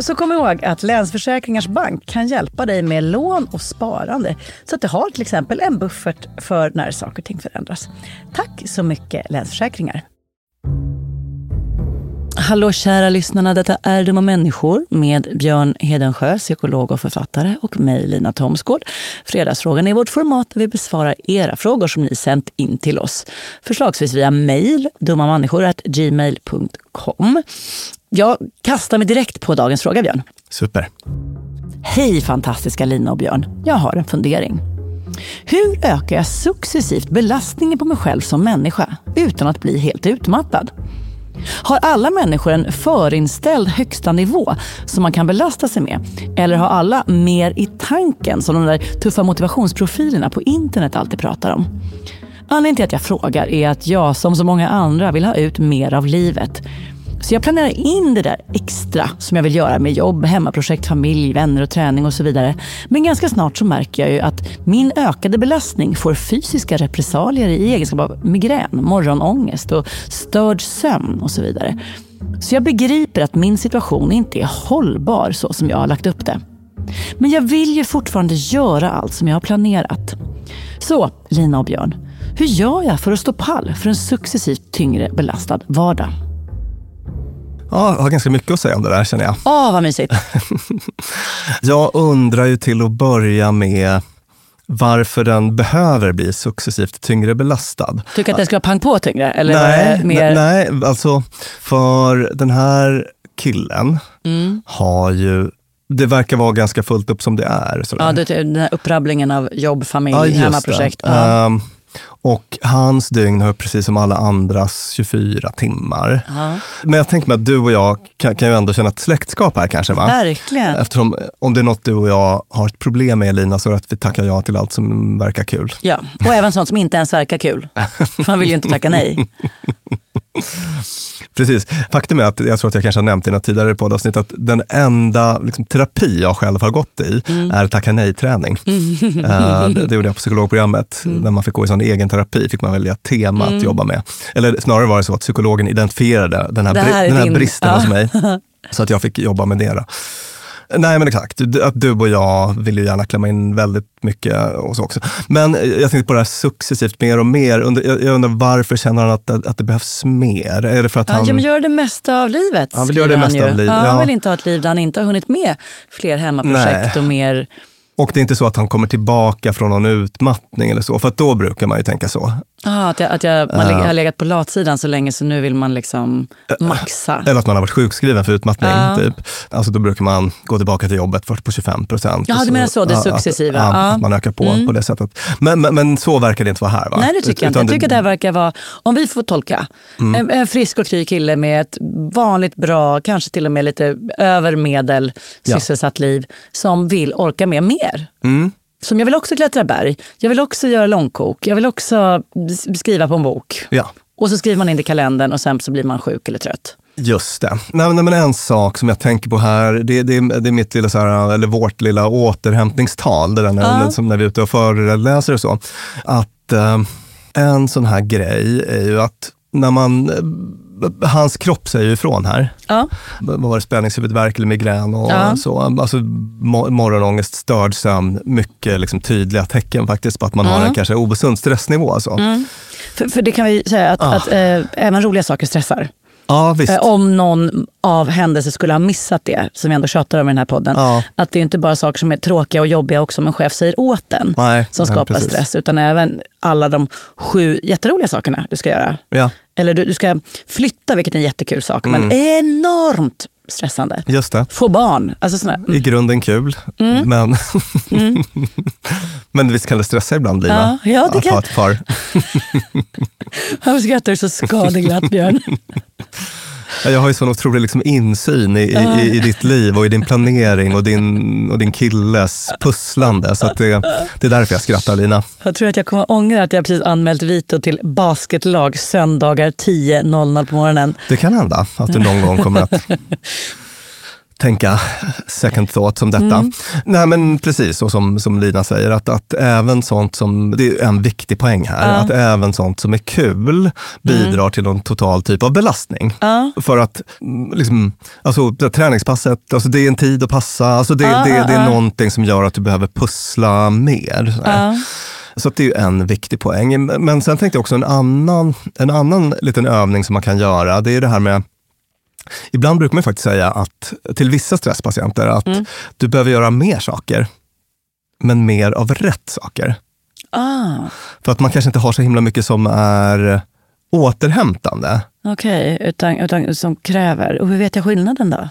Så kom ihåg att Länsförsäkringars Bank kan hjälpa dig med lån och sparande. Så att du har till exempel en buffert för när saker och ting förändras. Tack så mycket Länsförsäkringar. Hallå kära lyssnarna, detta är Dumma människor med Björn Hedensjö, psykolog och författare och mig Lina Thomsgård. Fredagsfrågan är vårt format där vi besvarar era frågor som ni sänt in till oss. Förslagsvis via mejl, dummamänniskor.gmail.com. Jag kastar mig direkt på dagens fråga Björn. Super. Hej fantastiska Lina och Björn. Jag har en fundering. Hur ökar jag successivt belastningen på mig själv som människa utan att bli helt utmattad? Har alla människor en förinställd högsta nivå som man kan belasta sig med? Eller har alla mer i tanken som de där tuffa motivationsprofilerna på internet alltid pratar om? Anledningen till att jag frågar är att jag som så många andra vill ha ut mer av livet. Så jag planerar in det där extra som jag vill göra med jobb, hemmaprojekt, familj, vänner och träning och så vidare. Men ganska snart så märker jag ju att min ökade belastning får fysiska repressalier i egenskap av migrän, morgonångest och störd sömn och så vidare. Så jag begriper att min situation inte är hållbar så som jag har lagt upp det. Men jag vill ju fortfarande göra allt som jag har planerat. Så, Lina och Björn. Hur gör jag för att stå pall för en successivt tyngre belastad vardag? Ja, jag har ganska mycket att säga om det där känner jag. Åh, vad mysigt. Jag undrar ju till att börja med varför den behöver bli successivt tyngre belastad. Tycker att den ska vara pang på tyngre? Eller Nej, mer... nej, alltså för den här killen Mm. har ju, det verkar vara ganska fullt upp som det är. Sådär. Ja, det, den här upprabblingen av jobb, familj, Ja, hemmaprojekt. Ja. Ehm, och hans dygn har precis som alla andras 24 timmar. Ja. Men jag tänker mig att du och jag kan, kan ju ändå känna ett släktskap här kanske va? Verkligen. Eftersom om det är något du och jag har ett problem med Elina så är det att vi tackar ja till allt som verkar kul. Ja, och även sånt som inte ens verkar kul. Man vill ju inte tacka nej. Precis. Faktum är att jag tror att jag kanske har nämnt i något tidigare poddavsnitt att den enda liksom, terapi jag själv har gått i Mm. är tacka nej-träning. Eh, det, det gjorde jag på psykologprogrammet. Mm. När man fick gå i sån egen terapi fick man välja tema att jobba med. Eller snarare var det så att psykologen identifierade den här, här bri- den här bristen ja. hos mig. Så att jag fick jobba med det. Då. Nej men exakt, Du- att du och jag vill ju gärna klämma in väldigt mycket och så också. Men jag tänkte på det här successivt mer och mer. Jag undrar varför känner han att, att det behövs mer? Är det för att han... Han gör det mesta av livet. Han vill göra det mesta ju. av livet, Ja, Han ja. vill inte ha ett liv där han inte har hunnit med fler hemmaprojekt Nej. och mer... Och det är inte så att han kommer tillbaka från någon utmattning eller så, för då brukar man ju tänka så. Ah, att jag, att jag, man har legat på latsidan så länge så nu vill man liksom maxa. Eller att man har varit sjukskriven för utmattning. Ja. Typ. Alltså då brukar man gå tillbaka till jobbet först på 25 procent. Ja, du menar så, det successiva. Att, Ja. att man ökar på på det sättet. Men, men, men så verkar det inte vara här va? Nej, det tycker jag inte. Jag tycker att det här verkar vara, om vi får tolka, Mm. en, en frisk och kry kille med ett vanligt bra, kanske till och med lite över medel Ja. sysselsatt liv som vill orka med mer. Mm. Som jag vill också klättra berg, jag vill också göra långkok, jag vill också skriva på en bok. Ja. Och så skriver man in det i kalendern och sen så blir man sjuk eller trött. Just det. Nej, nej, men en sak som jag tänker på här, det, det, det är mitt lilla, så här, eller vårt lilla återhämtningstal, det där när, Ja. som när vi är ute och föreläser och så. Att eh, en sån här grej är ju att när man, eh, hans kropp säger ju ifrån här. Ja. Var det, spänningshuvudvärk eller migrän och Ja. så. Alltså mo- morgonångest, störd sömn, mycket liksom, tydliga tecken faktiskt på att man har Mm. en kanske obesund stressnivå. Alltså. För, för det kan vi säga att, Ah. att eh, även roliga saker stressar. Ja. Eh, om någon av händelser skulle ha missat det, som vi ändå tjatar om i den här podden, Ja. att det är inte bara saker som är tråkiga och jobbiga och som en chef säger åt den Nej, som skapar precis. stress, utan även alla de sju jätteroliga sakerna du ska göra. Ja, Eller du, du ska flytta, vilket är en jättekul sak, Mm. men enormt stressande. just det. Få barn. Alltså såna, I grunden kul, Mm. men, men visst kan det stressa ibland Lina? Ja, ja, det att kan- ha ett par. Varför skrattar du så skadeglatt Björn? Ja, Jag har ju sån otrolig liksom insyn i, i, i ditt liv och i din planering och din, och din killes pusslande. Så det, det är därför jag skrattar Lina. Jag tror att jag kommer ångra att jag precis anmält Vito till basketlag söndagar 10.00 på morgonen. Det kan hända att du någon gång kommer att tänka second thought om detta. Mm. Nej men precis, och som, som Lina säger, att, att även sånt som, det är en viktig poäng här. Mm. att även sånt som är kul bidrar till någon total typ av belastning. Ja. För att mm, liksom, alltså, det träningspasset, alltså, det är en tid att passa, alltså, det, Ja, det, ja, det är någonting som gör att du behöver pussla mer. Så det är ju en viktig poäng. Men sen tänkte jag också en annan, en annan liten övning som man kan göra, det är det här med Ibland brukar man faktiskt säga att till vissa stresspatienter att Mm. du behöver göra mer saker, men mer av rätt saker. Ah, För att man kanske inte har så himla mycket som är återhämtande. Okej, utan, utan som kräver. Och hur vet jag skillnaden då?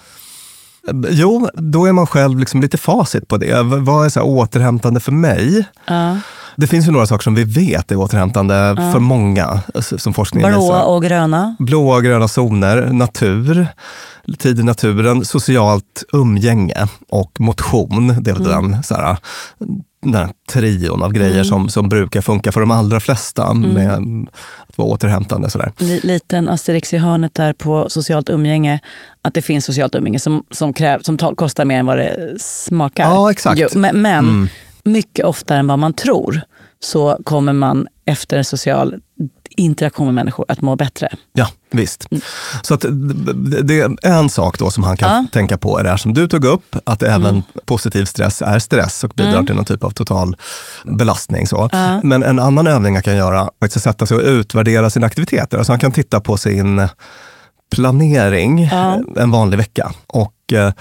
Jo, då är man själv liksom lite facit på det. Vad är så återhämtande för mig? Ja. Det finns ju några saker som vi vet är återhämtande för många, s- som forskningen Blåa visar. och gröna. Blåa och gröna zoner, natur, tid i naturen, socialt umgänge och motion. Det är väl den, så här, den här trion av grejer som, som brukar funka för de allra flesta med att vara återhämtande. Så där. Li- Liten asterix i hörnet där på socialt umgänge. Att det finns socialt umgänge som, som, kräv, som ta, kostar mer än vad det smakar. Ja, exakt. Jo, men men mycket oftare än vad man tror. så kommer man efter en social interaktion med människor att må bättre. Ja, visst. Så att det är en sak då som han kan Ja. tänka på är det här som du tog upp, att även positiv stress är stress och bidrar till någon typ av total belastning. Så. Men en annan övning han kan göra är att sätta sig och utvärdera sina aktiviteter. Alltså han kan titta på sin planering en vanlig vecka. Och eh,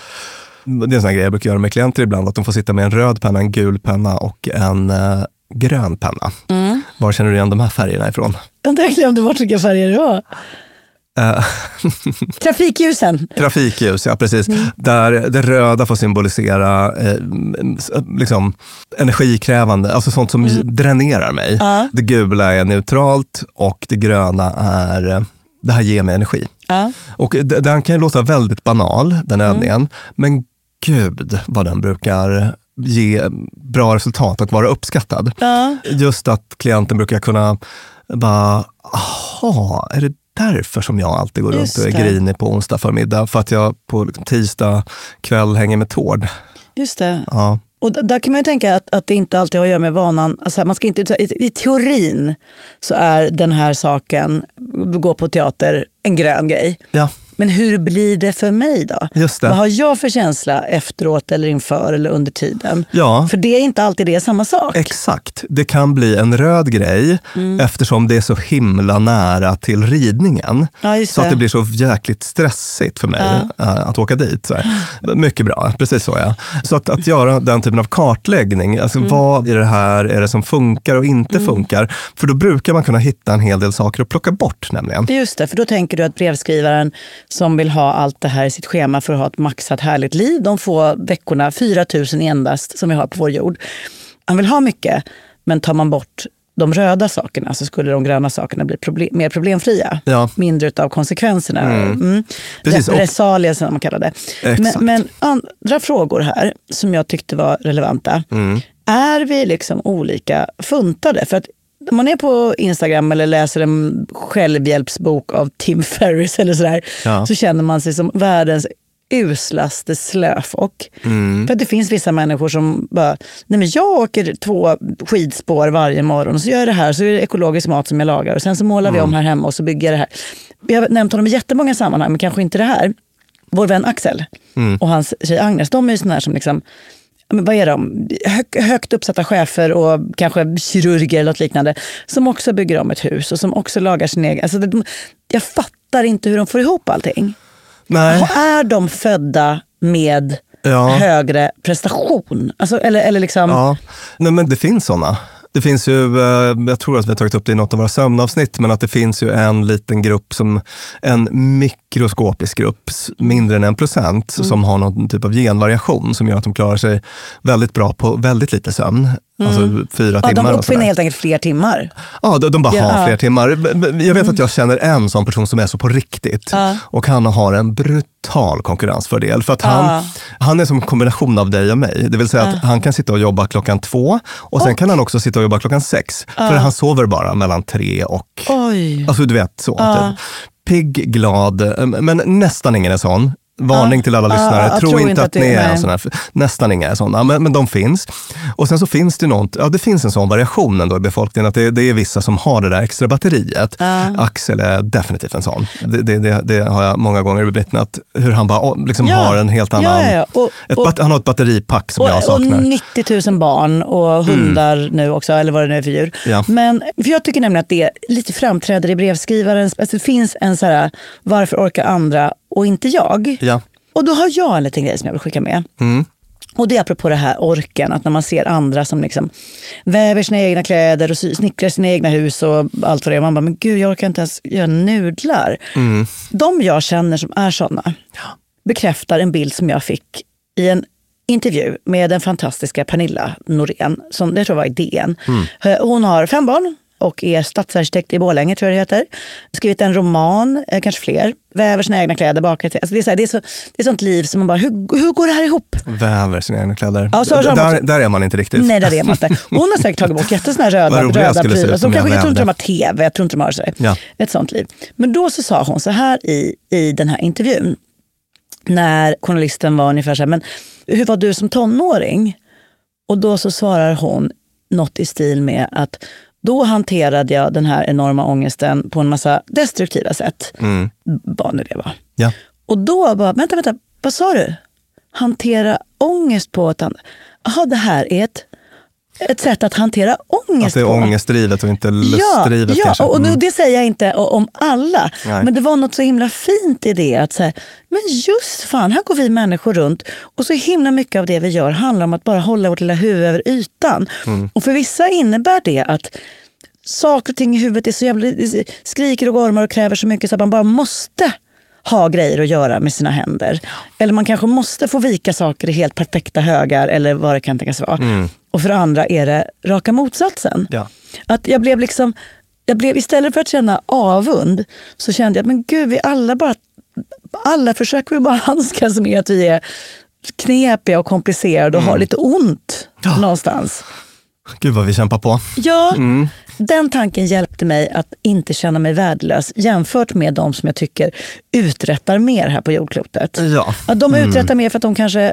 det är en sån grej jag brukar göra med klienter ibland, att de får sitta med en röd penna, en gul penna och en eh, grön penna. Var känner du igen de här färgerna ifrån? Jag glömde bort vilka färger det var. Eh, Trafikljusen. Trafikljus, ja precis. Där det röda får symbolisera eh, liksom, energikrävande, alltså sånt som dränerar mig. Det gula är neutralt och det gröna är, eh, det här ger mig energi. Ja. Och den kan ju låta väldigt banal, den övningen, men gud vad den brukar ge bra resultat och vara uppskattad. Ja. Just att klienten brukar kunna bara, aha, är det därför som jag alltid går runt Just och är det. grinig på onsdag förmiddag? För att jag på liksom tisdag kväll hänger med Tord. Just det. Ja. Och där kan man ju tänka att, att det inte alltid har att göra med vanan. Alltså man ska inte, i, I teorin så är den här saken, gå på teater, en grön grej. ja, Men hur blir det för mig då? Just det. Vad har jag för känsla efteråt eller inför eller under tiden? Ja. För det är inte alltid det är samma sak. Exakt. Det kan bli en röd grej Mm. eftersom det är så himla nära till ridningen. Ja, så att det. blir så jäkligt stressigt för mig eh, att åka dit. Så. Mycket bra, precis så ja. Så att, att göra den typen av kartläggning, alltså Mm. vad i det här är det som funkar och inte funkar? För då brukar man kunna hitta en hel del saker att plocka bort nämligen. Just det, för då tänker du att brevskrivaren som vill ha allt det här i sitt schema för att ha ett maxat härligt liv, de får veckorna, 4 000 endast som vi har på vår jord. Han vill ha mycket, men tar man bort de röda sakerna så skulle de gröna sakerna bli problem, mer problemfria. Ja. Mindre av konsekvenserna. Mm. Precis, och- Repressalier som man kallar det. Men, men andra frågor här som jag tyckte var relevanta. Mm. Är vi liksom olika funtade? För att om man är på Instagram eller läser en självhjälpsbok av Tim Ferriss eller sådär, Ja. så känner man sig som världens uslaste slöfock. Mm. För att det finns vissa människor som bara, nej men jag åker två skidspår varje morgon och så gör jag det här, så är det ekologisk mat som jag lagar och sen så målar vi om här hemma och så bygger jag det här. Jag har nämnt honom i jättemånga sammanhang, men kanske inte det här. Vår vän Axel och hans tjej Agnes, de är ju sådana här som liksom men vad är de? Hög, högt uppsatta chefer och kanske kirurger eller något liknande. Som också bygger om ett hus och som också lagar sin egen... Alltså, jag fattar inte hur de får ihop allting. Nej. Är de födda med Ja. högre prestation? Alltså, eller, eller liksom... Ja, Nej, men det finns sådana. Det finns ju, eh, jag tror att vi har tagit upp det i något av våra sömnavsnitt, men att det finns ju en liten grupp, som en mikroskopisk grupp, mindre än en procent, som har någon typ av genvariation som gör att de klarar sig väldigt bra på väldigt lite sömn. Alltså fyra Ja, timmar. de och uppfinner helt enkelt fler timmar. Ja, de, de bara Ja. har fler timmar. Jag vet att jag känner en sån person som är så på riktigt. Och han har en brutal konkurrensfördel. För att han, han är som en kombination av dig och mig. Det vill säga att han kan sitta och jobba klockan två och sen kan han också sitta och jobba klockan sex. För han sover bara mellan tre och... Oj. Alltså du vet så. Typ. Pigg, glad, eh, men nästan ingen är sån. Varning till alla lyssnare, jag tro tror inte inte att, att det- ni är en sån här. Nästan inga är sådana, men, men de finns. Och sen så finns det något, ja det finns en sån variation ändå i befolkningen, att det, det är vissa som har det där extra batteriet. Axel är definitivt en sån. Det, det, det, har jag många gånger bevittnat, hur han bara liksom Ja. har en helt annan... ja, ja. Och- ett och- han har ett batteripack som jag Och, och saknar. 90 000 barn och hundar nu också, eller vad det nu är för djur. Men för jag tycker nämligen att det lite framträder i brevskrivarens... Alltså det finns en så här, varför orkar andra och inte jag? Ja. Och då har jag en liten grej som jag vill skicka med. Och det är apropå det här orken, att när man ser andra som liksom väver sina egna kläder och snickrar sina egna hus och allt vad det är. Man bara, men gud jag orkar inte ens göra nudlar. De jag känner som är sådana bekräftar en bild som jag fick i en intervju med den fantastiska Pernilla Norén, som jag tror var i DN. Eh, Hon har fem barn och är stadsarkitekt i Borlänge, tror jag det heter. Skrivit en roman, eh, kanske fler. Väver sina egna kläder, bakar. Alltså det, är så här, det, är så, det är sånt liv som man bara, hur, hur går det här ihop? Väver sina egna kläder. Ja, så har där, också- där är man inte riktigt. Nej, där är man inte. Hon har säkert tagit bort jättesåna röda, röda prylar. jag kanske, jag tror inte de har tv, jag tror inte de har sådär. Ja. ett sånt liv. Men då så sa hon så här i, i den här intervjun, när journalisten var ungefär så här, men hur var du som tonåring? Och då så svarar hon något i stil med att då hanterade jag den här enorma ångesten på en massa destruktiva sätt. Mm. Nu det var. Ja. Och då bara, vänta, vänta, vad sa du? Hantera ångest på ett annat... Jaha, det här är ett, ett sätt att hantera ångest Att det är ångestdrivet och inte Ja, lustdrivet ja kanske. och Mm. det säger jag inte om alla. Nej. Men det var något så himla fint i det. Att säga, men just fan, här går vi människor runt och så himla mycket av det vi gör handlar om att bara hålla vårt lilla huvud över ytan. Mm. Och för vissa innebär det att saker och ting i huvudet är så jävla, skriker och gormar och kräver så mycket så att man bara måste ha grejer att göra med sina händer. Eller man kanske måste få vika saker i helt perfekta högar eller vad det kan tänkas vara. Och för andra är det raka motsatsen. Ja. Att jag blev liksom, jag blev, istället för att känna avund så kände jag att men gud, vi alla bara, alla försöker vi bara handskas med att vi är knepiga och komplicerade och har lite ont någonstans. Gud vad vi kämpar på. Ja, den tanken hjälpte mig att inte känna mig värdelös jämfört med de som jag tycker uträttar mer här på jordklotet. Ja. Att de uträttar mer för att de kanske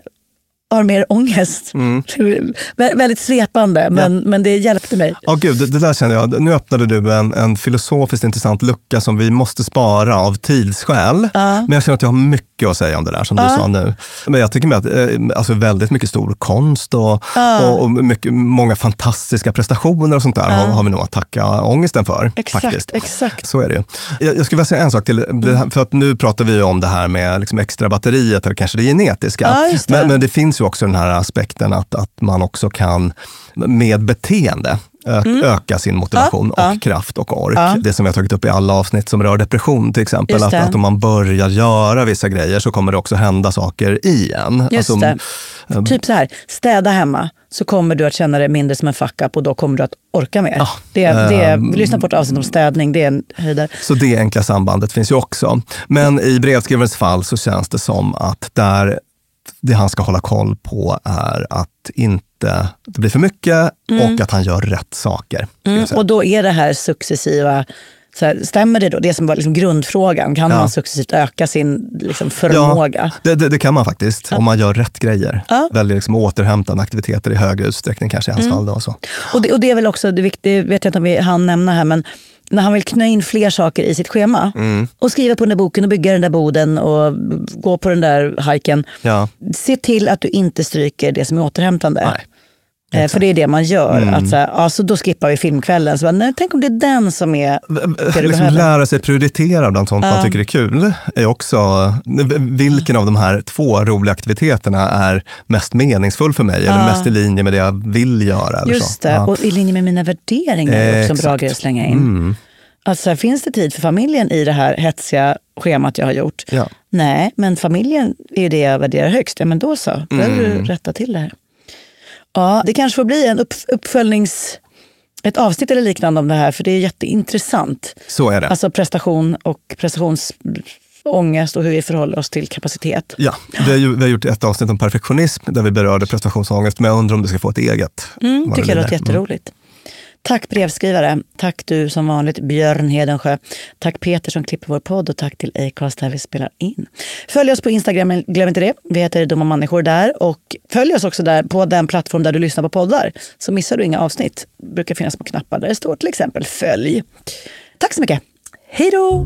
har mer ångest. Vä- väldigt svepande, men, men det hjälpte mig. Ja, gud, det, det där känner jag. Nu öppnade du en, en filosofiskt intressant lucka som vi måste spara av tidsskäl. Men jag känner att jag har mycket att säga om det där som du sa nu. Men jag tycker med att eh, alltså väldigt mycket stor konst och, och, och mycket, många fantastiska prestationer och sånt där har, har vi nog att tacka ångesten för. Exakt, faktiskt. exakt. Så är det ju. Jag, jag skulle vilja säga en sak till. Här, för att nu pratar vi om det här med liksom extra batteriet eller kanske det genetiska. Ja, det. Men, men det finns ju också den här aspekten att, att man också kan med beteende öka sin motivation Mm. Ja, och ja. kraft och ork. Ja. Det som vi har tagit upp i alla avsnitt som rör depression till exempel. Att, att om man börjar göra vissa grejer så kommer det också hända saker igen. Just Alltså, det. Typ så här, städa hemma så kommer du att känna dig mindre som en fuck och då kommer du att orka mer. Ja, det, det, vi lyssnar på ett avsnitt om städning, det är en höjdare. Så det enkla sambandet finns ju också. Men i brevskrivarens fall så känns det som att där det han ska hålla koll på är att inte det blir för mycket och att han gör rätt saker. Mm, och då är det här successiva, så här, stämmer det då? Det som var liksom grundfrågan, kan Ja. man successivt öka sin liksom, förmåga? Ja, det, det, det kan man faktiskt, om man gör rätt grejer. Ja. Mm. Väljer liksom återhämtande aktiviteter i högre utsträckning kanske i hans fall. Då, och så. Och, det, och det är väl också det viktiga, vet jag inte om vi hann nämna här, men när han vill knö in fler saker i sitt schema Mm. och skriva på den där boken och bygga den där boden och gå på den där hajken. Ja. Se till att du inte stryker det som är återhämtande. Nej. Eh, För det är det man gör. Att så här, ja, så då skippar vi filmkvällen. Så bara, nej, tänk om det är den som är det du Liksom lära sig prioritera bland sånt man tycker är kul. Är också, vilken av de här två roliga aktiviteterna är mest meningsfull för mig? Eller mest i linje med det jag vill göra? Eller Just så. det, Ja. och i linje med mina värderingar är också en bra Exakt. grej att slänga in. Mm. Alltså, finns det tid för familjen i det här hetsiga schemat jag har gjort? Ja. Nej, men familjen är det jag värderar högst. Ja, men då så, behöver Mm. du rätta till det här. Ja, det kanske får bli en upp, uppföljnings... Ett avsnitt eller liknande om det här, för det är jätteintressant. Så är det. Alltså prestation och prestationsångest och hur vi förhåller oss till kapacitet. Ja, vi har, ju, vi har gjort ett avsnitt om perfektionism där vi berörde prestationsångest, men jag undrar om det ska få ett eget. Mm, tycker jag låter lider. jätteroligt. Tack brevskrivare. Tack du som vanligt Björn Hedensjö. Tack Peter som klipper vår podd och tack till Acast där vi spelar in. Följ oss på Instagram, glöm inte det. Vi heter Dumma människor där och följ oss också där på den plattform där du lyssnar på poddar. Så missar du inga avsnitt. Det brukar finnas små knappar där det står till exempel följ. Tack så mycket. Hej då!